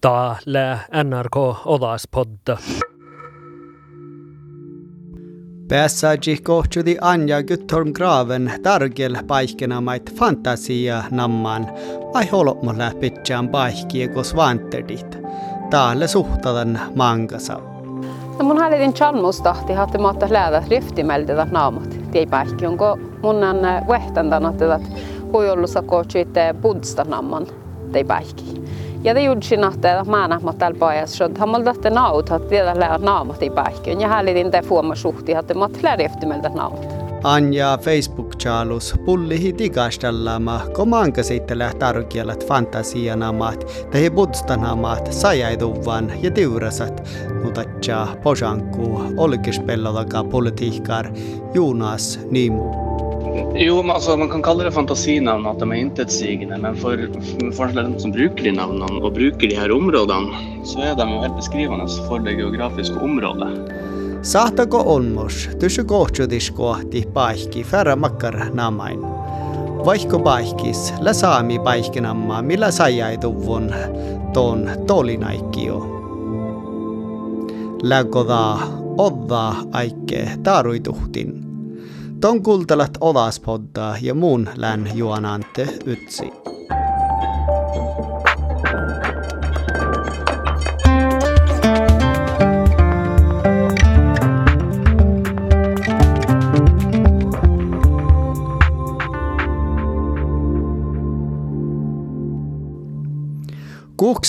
Täällä NRK Odaspodda. Päässäji kohtudi Anja Guttorm Graven targel paikkenamait fantasia namman, vai holommolla pitsään paikkia kos vanterdit. Täällä suhtadan mangasa. No mun hallitin chalmustahti hatte maatta läädä riftimeltä naamat. Tiei päihki onko mun on vähtändan että huijollussa kohtsit budsta namman tei päihki. Ja det gjorde sin att det man mot all bajas så har man det naut? Att det där naamat i päihki. Ja hallitin te fuoma suhti hatte mat läädä riftimeltä naamat. Anja Facebook-chalus pullihi digastallama komanga seittele tarkielat fantasianamaat tehi budstanamaat sajaiduvan ja tiurasat. Nutatja pojanku olkispellolaka politiikar Jonas Nimu. Jo, men alltså, man kan kalla det fantasinamn, att de är intetsägande, men för, för de som brukar de namnen och brukar de här områdena så är de helt beskrivande för det geografiska området. Sahtako onmos, tysy kohtsudisko ti paikki färra makkar namain. Vaikko paikis, lä saami paikkinamma, millä sajaituvun ton tolinaikkio. Läkoda odda aikke taaruituhtin. Ton kultalat odaspodda ja muun län juonante ytsi.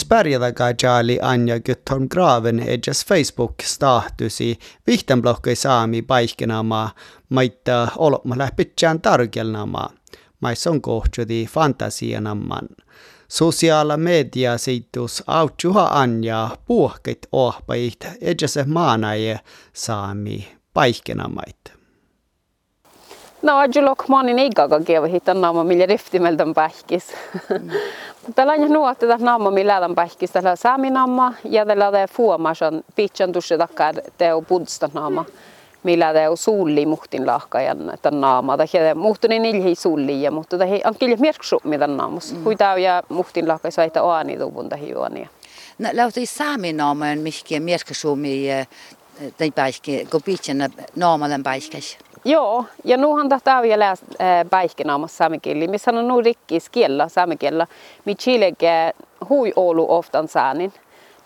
Pärjätäkää Charlie Anja Guttorm Graven edjas Facebook-statusi vihtenblokkai saami paikkenamaa, maita olopma läpitsään tarkelnamaa. Mais on kohtjudi fantasianamman. Sosiaala media seitus autsuha Anja puhkit ohpait edjas maanaje saami paikkenamait. No, ajulok manin igaga kieva hitan naama, millä riftimeltä on pähkis. Tällä on nuotti tätä naama, millä on pähkis. Tällä saami naama ja tällä on fuomasan pitchan tusse takkar teo pudsta naama. Millä teo suulli muhtin lahkajan tämän naama. Tämä muhtuni nilhi suulli ja mutta tämä on kyllä merksu mitä naamus. Hui tää ja muhtin lahkai saita oani tuvun tähi juonia. No, lauti saami naama on mihki merksuumi tai päihki, kun pitchan naamalen päihkäs. Joo, ja nuhan tahtaa vielä läs päihkinaamassa saamikieli. Me sanon nu rikkis kiellä saamikiellä. Mi chilege hui olu oftan saanin.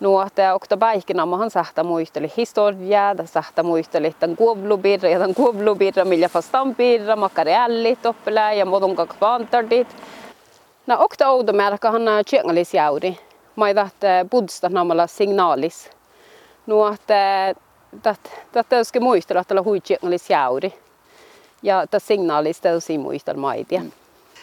Nu että okta päihkinaamahan sahta muisteli historiaa, da sahta muisteli tämän kuoblubirra ja tämän kuoblubirra, millä fastan birra, makarelli toppelä ja modon kak pantardit. No okta oudo märkahan tjengalis jauri. Mai tahta budsta naamalla signaalis. Nu että Tätä olisi muistella, että hui tjengalis jauri ja ta signaalista tosi muistel maidia. Mm.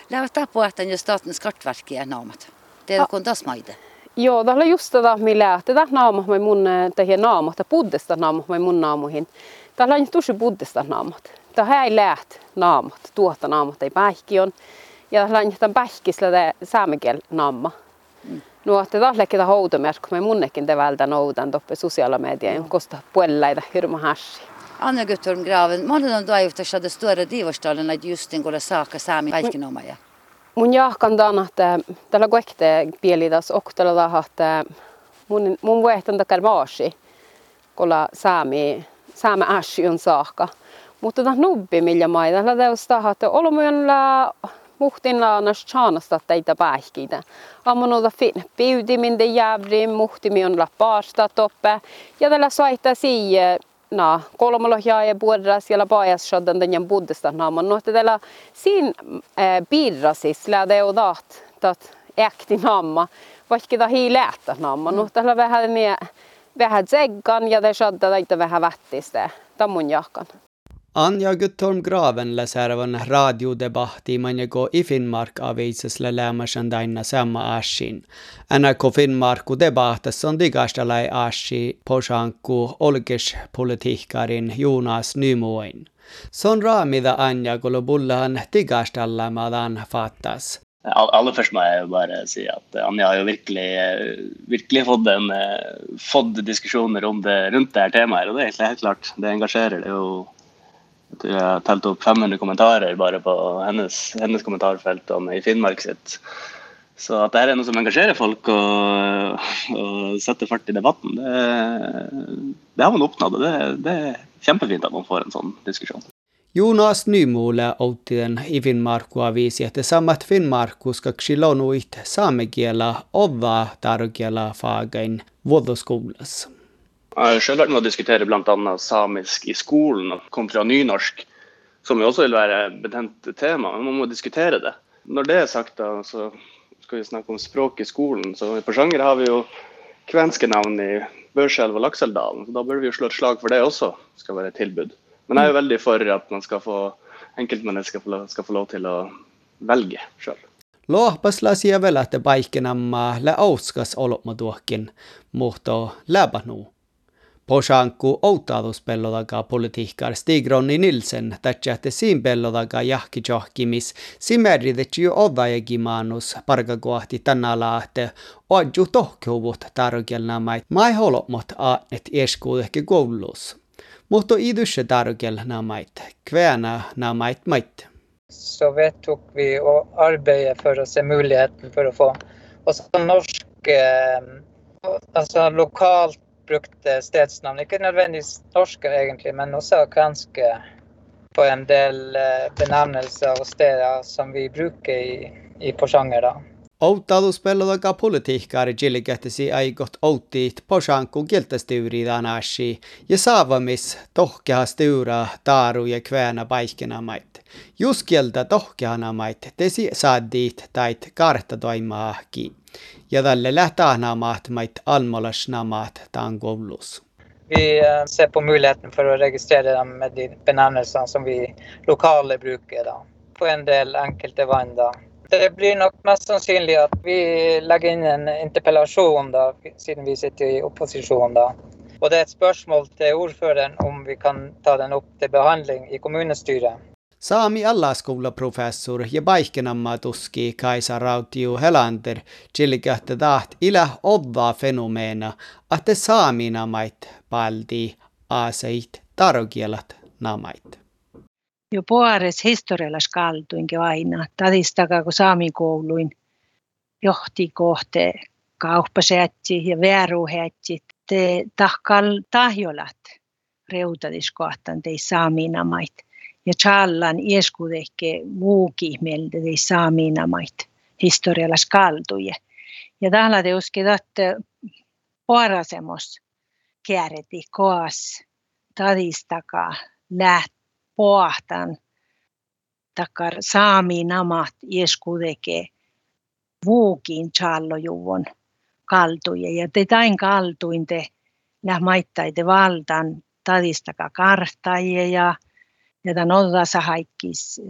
Lähtää puhtaan jo statens kartverkia naamat. Teillä kun taas maide. Joo, tällä just tätä, millä lähtee naamat mai mun tähän naamat, puddesta naamat mai mun naamuihin. Tällä on tosi puddesta naamat. Tämä ei läht naamat, tuota naamat ei päihkion. Ja tällä on tämän päihkisellä tämä saamikiel naama. Mm. No, että tällä ketä houtomerkko, mai munnekin te vältän noudan toppe sosiaalimedia, koska puolella hirma hässi. Anna Guttorm Graven, mä olen toivottu, että stora divostallen että justin kun saakka saami päiskinomaja. Mun jahkan tämän, että tällä kuekte pielitas oktella taha, että mun, mun vuehtan takar vaasi, kun saami, saami on saakka. Mutta tämä nubbi, millä mai, tällä teosta, että olemme muhtin laanas chaanasta teitä päihkiitä. Ammonuuta fin piutimin de jävrin, muhtimi on la paasta toppe. Ja tällä saittaa siihen na kolmolohjaa ja puolella siellä pajas shaddan den buddista naaman. No että tällä sin piirrasis läde och dat tat äkti naama vaikka ta hii lähtä naama no tällä vähän niin vähän zeggan ja shadda täitä vähän vättistä. Tammun jahkan Anja Guttorm Graven läsärvan radiodebahti manjago i Finnmark avisesle lämärsen daina samma ashin. NRK Finnmarku debahtas on digastalai ashi poshanku olkes politiikkarin Jonas Nymoin. Son raamida Anja kolo med digastallamadan fattas. Aller først må jeg jo bare si at Anja har jo virkelig, virkelig fått, en, fått diskusjoner om det rundt det her temaet. Og det er helt klart, det engasjerer. Det er jo jeg har telt opp 500 kommentarer bare på hennes, hennes kommentarfelt. om i Finnmark sitt Så at dette er noe som engasjerer folk og, og setter fart i debatten, det, det har man oppnådd. Det, det er kjempefint at man får en sånn diskusjon. Jonas Nymole Outiden i Finnmarku avisi, että samat Finnmarku ska xilonuit saamekielä ova tarkielä faagain vuodoskuulassa. Jeg har sjøl vært med å diskutere bl.a. samisk i skolen kontra nynorsk, som jo også vil være et betent tema, men man må diskutere det. Når det er sagt, da, så skal vi snakke om språk i skolen. Så I Porsanger har vi jo kvenske navn i Børselv og Lakseldalen, så da bør vi jo slå et slag for det også, skal være et tilbud. Men jeg er jo veldig for at man skal få, enkeltmennesker skal få lov til å velge sjøl. Lohpaslaisia velätte paikenammaa lä auskas mot mutta läpä nuu. Posanku outaaduspellodaga politiikkar Stig Ronni Nilsen tätsähte siin pellodaga jahki johkimis simeridetsi jo odajagimanus parkakohti tänä laahte oadju tohkeuvut tarkelnamait mai holomot aatnet eskuudehki koulussa. Mutta idushe tarkelnamait, kväna namait mait. Så vedtok vi å arbeide for å se muligheten for å få også norsk eh, Altså lokalt brukte stedsnavn. Ikke nødvendigvis norske, egentlig, men også kvenske på en del eh, benevnelser og steder som vi bruker i, i Porsanger. da. Outtautuspellodaga politiikkaari jillikähtisi aigot outtiit posanku kiltastyuri danaashi ja saavamis tohkeha styura taaru ja kväänä paikkenamait. Just kieltä tohkehanamait tesi saaddiit tait kartta toimaakin ja tälle lähtahnamaat mait almolasnamaat taan koulussa. Vi eh, ser på muligheten for å registrere dem med de benevnelsene som vi lokale bruker da, på en del enkelte vann. da. Det blir nok mest sannsynlig at vi legger inn en interpellasjon, da, siden vi sitter i opposisjon. da. Og det er et spørsmål til ordføreren om vi kan ta den opp til behandling i kommunestyret. Saami allaskoulaprofessor ja paikkenamma tuski Kaisa Rautiu Helander chilikähtä taht ilä odda fenomeena, että saaminamait paldi aaseit tarokielat namait. Jo puares historiallas kaltuinkin aina, tadistakaa kun saami kouluin johti kohte kauppasätsi ja vääruhätsi, te tahkal tahjolat reutadiskohtan tei saaminamait ja Challan ieskudekke muuki meiltä saaminamait historialla skalduje. Ja täällä te uskit, että parasemos kärti koas tadistaka läht pohtan takar saaminamat ieskudeke vuukin challojuvon kaltuje. Ja te tain kaltuin te lähmaittaite valtan tadistaka kartaje ja ja ta nodassa haikkis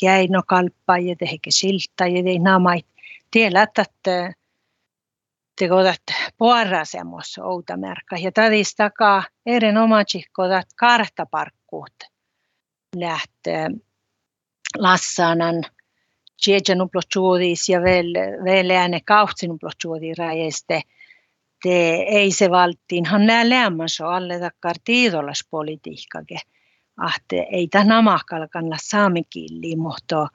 käinokalppa ja tehke ja tei namait. Tiedät, että te kodat puarasemos outamärkka ja tadis takaa erinomaisesti kodat kartaparkkuut lähtee lassanan Tjejanuplochuudis ja veel, veel ääne kahtsinuplochuudi rajeste te ei se valttiinhan nämä lämmänsä alle takkar tiidolaspolitiikkake että ei tämä namakkalkalla saamikilli, mutta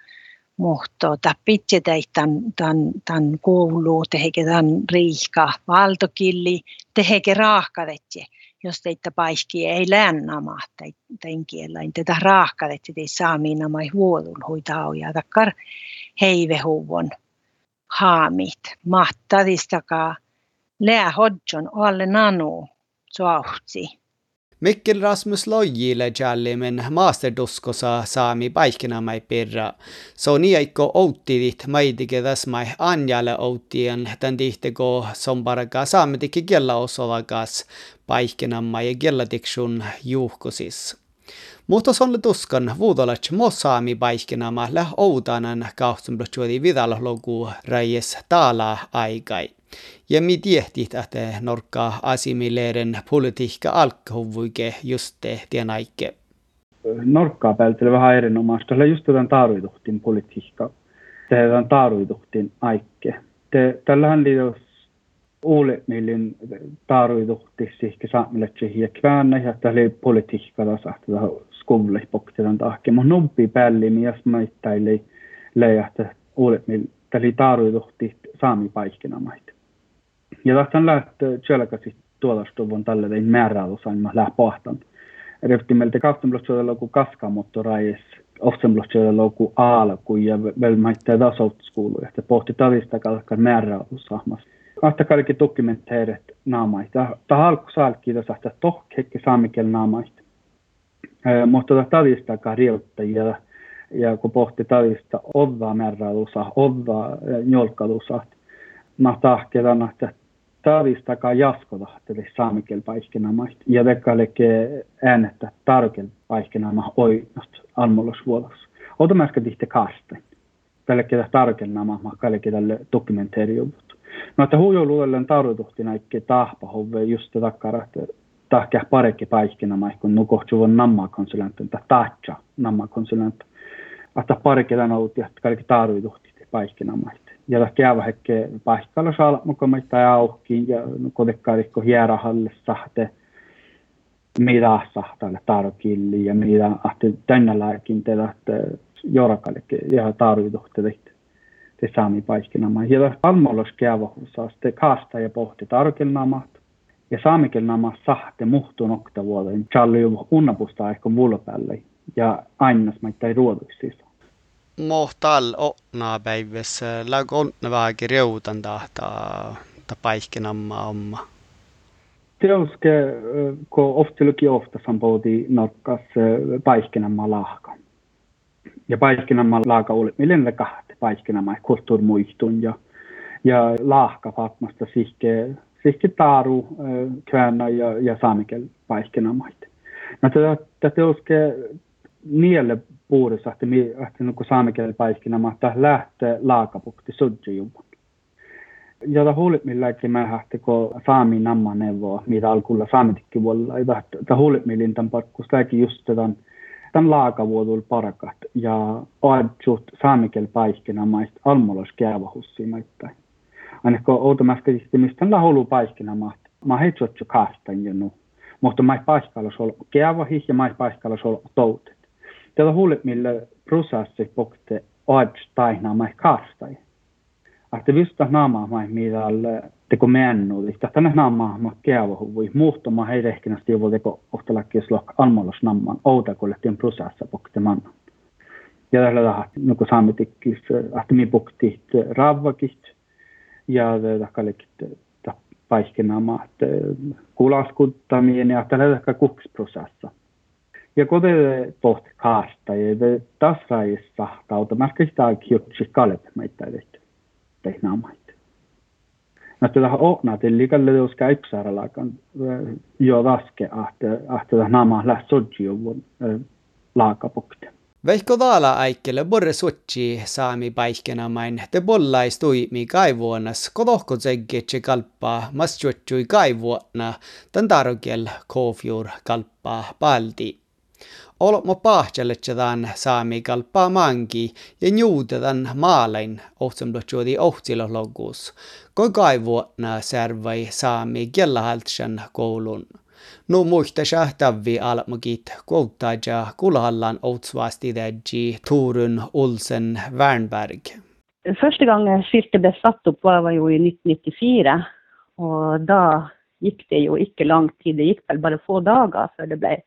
mutta tapitse tämän, tämän, tämän koulu, teheke tämän riihka valtokilli, teheke raahkadetje, jos teitä paiski ei lännama tämän kielä, niin tätä raahkadetje ei saami nämä huolun hoitaa ja takkar heivehuvon haamit, mahtadistakaa lää hodjon alle nanu, suahtsi. Mikkel Rasmus Lojile jallimen masterduskosa saami paikkinamai pirra. So niaikko outtidit maidike täsmai anjalle outtien tän tihteko somparaka saametiki kella osolakas paikkinamai ja kellatiksun juhkosis. Mutta sonle tuskan vuodolat mosaami paikkinama lä outanan kahtsumblutsjuodi vidallogu rajes taala aikai. Ja mi tiehtit, että norkka asimileeren politiikka alkhuvuike just tien aikke. Norkkaa päältä vähän erinomaista. Tällä just tämän taaruituhtin politiikka. Tehdään taaruituhtin aikke. Te, tällähän liitos uule millin taaruituhti sihke saamille ja kväänä ja tällä politiikka taas skolle pohtidan tahke. Mutta nubbi pälli, mies maittaili leijahta uule millin täli taaruiduhti saami paikkinamait. Ja tästä lähtee tjölkäsi tuolastuvun tälle vein määräysain mä lähe pohtan. Rehti meiltä kahteenblotsuudella kuin kaskaamottorajis, offsenblotsuudella kuin alku ja vielä maittaa tasoutskuluja. Se pohti tavista kalkan määräysahmassa. Kahta kaikki dokumenteerit naamaita. Tämä alku saalki tässä, että tohkekki saamikiel naamaita. Mutta tavista riuttajia ja kun pohti tavista oddaa määräysa, oddaa njolkalusa. Mä tahkelan, että tavistakaan jaskoda tälle saamikel paikkinamaista. Ja vekkaaleke äänettä tarkel paikkinama oinnost almolosvuolos. Ota mä äsken tihti kaastain. Tälle ketä mä kallekin tälle dokumenteerijuvut. No, että huijoluudelle on tarvitukti näikke tahpa hove just takkara, että tahkea parekki paikkinama, kun nukohtsuvon nammakonsulentti, tai tahtsa nammakonsulentti. Että parekki tämän outi, että kallekin tarvitukti paikkinamaista ja da käyvä hekke paikalla saa mukaan ja kodekkaarikko hierahalle sahte. Mitä sahtalle tarkilli ja mitä ahti tänne lääkin että jorakalle ja tarvitukte te saami paikkinama. Ja da almollos käyvä saa sitten kaasta ja pohti tarkilnamat. Ja saamikelnama sahte muhtun oktavuoden challi unnapusta ehkä vulpälle ja aina maittai ruoduksissa mohtal oqnaapäivässä lagonnavaagi reutan tahta ta paikkinamma omma. Teoske, ko oftiluki ofta sampouti nokkas paikkinamma lahka. Ja paikkinamma laaka oli millenä kahte paikkinamma kulttuurmuistun ja ja lahka fatmasta sihke sihke taaru käännä ja ja saamikel paikkinamait. No tätä teoske nielle puudessa, että että saamikielen paiskina mahtaa lähteä laakapukti sudjujuvun. Ja ta huulit milläkin mä hähti, kun saami namma neuvoa, mitä alkulla saamitikki. Ja ta huulit millin tämän pakkus läki just tämän, tämän laakavuodul parakat. Ja aadjut saamikiel paiskina maista almolos käyvahussi maittain. Ainakin outomäskäisesti, mistä la hulu paiskina mahti. Mä heitsotju kaastan jo nu. Mutta mä paiskalla sol käyvahis ja mä paiskalla sol. Tällä huolet, millä prosessi pokte odds taina mai kastai. Että vista naama mai mitä teko mennu, että tänne naama ma keavo hui muhtoma heitä ehkä nästi jo teko ohtalakkis lok almolos namman outakolle tien prosessa pokte manna. Ja tällä tähän, nuko saametikkis, että mi pokti ravvakit ja paikkenaama, että kulaskuttaminen ja tällä tähän kuksprosessa ja kode pohti kaasta ja det tasraissa kautta mä sitä kiutsi kalep meitä tehty tehnaamait. No tätä ohna till likalle jos käypsärellä kan jo vaske ahte ahte nama läht sodjuvun laakapukte. Veikko vaala aikelle borre suotsi saami paikkenamain te bollaistui mi kaivuonas kodohko tseggetse kalppaa mas kaivuona tän tarkel kofjur kalppaa palti. Olmo pahtjaletsedan saami kalpaa mangi ja njuutetan maalain ohtsamblotjuodi ohtilohlogus, koi kaivuotna servai saami kielahaltsan koulun. Nu muista sähtävi almogit kuuttaja kulhallan otsvasti täji Turun Olsen Wernberg. Första gången skiftet blev satt upp var ju i 1994 och då gick det ju inte lång tid, det gick väl bara få dagar för det blev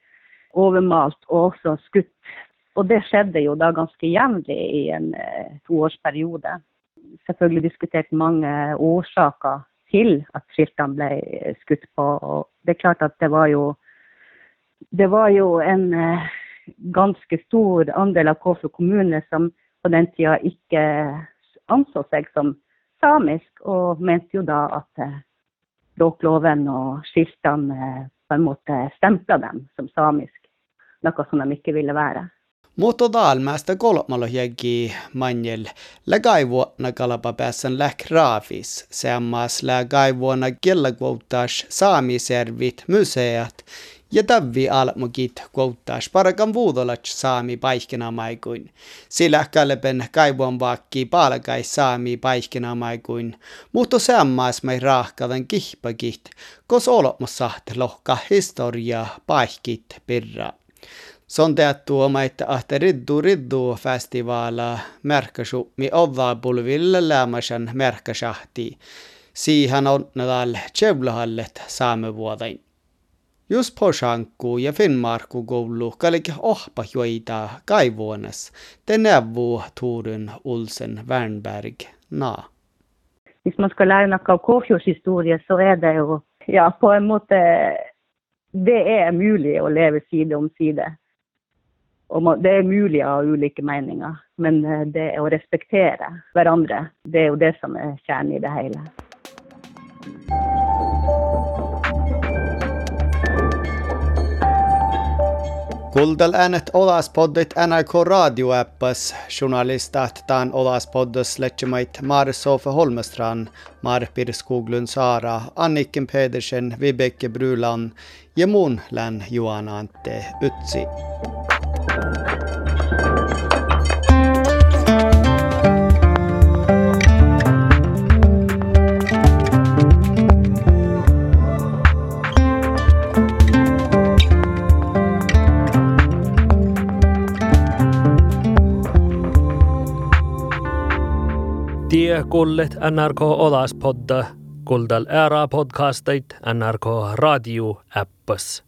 overmalt og også skutt. Og det skjedde jo da ganske jevnlig i en eh, toårsperiode. Selvfølgelig diskutert mange årsaker til at skiltene ble skutt på. Og det er klart at det var jo det var jo en eh, ganske stor andel av Kåfjord kommune som på den tida ikke anså seg som samisk, og mente jo da at eh, språkloven og skiltene eh, på en måte stempla dem som samisk noe som de ikke ville være. Mutta dalmästä kolmalohjegi manjel la gaivuotna kalapapäässän lä graafis, seammas la gaivuona kellakvoutas saamiservit museat ja tävvi almukit kvoutas parakan vuudolat saami paikkinamaikuin. Sillä kalpen kaivuon vakki palkai saami paikkinamaikuin, mutta seammas mai rahkavan kihpakit, kos olomassa lohka historia paikit pirra. Son teattu oma, että ahte riddu riddu festivaala märkäsu mi ovaa pulville lämmäsen märkäsahti. Siihen on nädal tsevlahallet vuodain. Just på Shanku ja Finnmarku koulu kalike ohpa joita kaivuonas, te neuvo Torun Olsen Wernberg na. Hvis man ska lära noe Kåfjordshistorie, så är det ju, ja, på en måte det er mulig å leve side om side. Og det er mulig å ha ulike meninger, men eh, det å respektere hverandre, det er jo det som er kjernen i det hele. Äänet Olaspoddit NRK radioäppas journalistat taan Olaspoddos letjemait Mar Sofe Holmestran, Mar Skoglund Sara, Anniken Pedersen, Vibeke Brulan ja mun län Juana Antte Utsi. kuullet NRK Olas podda, kuuldel ära podcastit NRK raadio äppas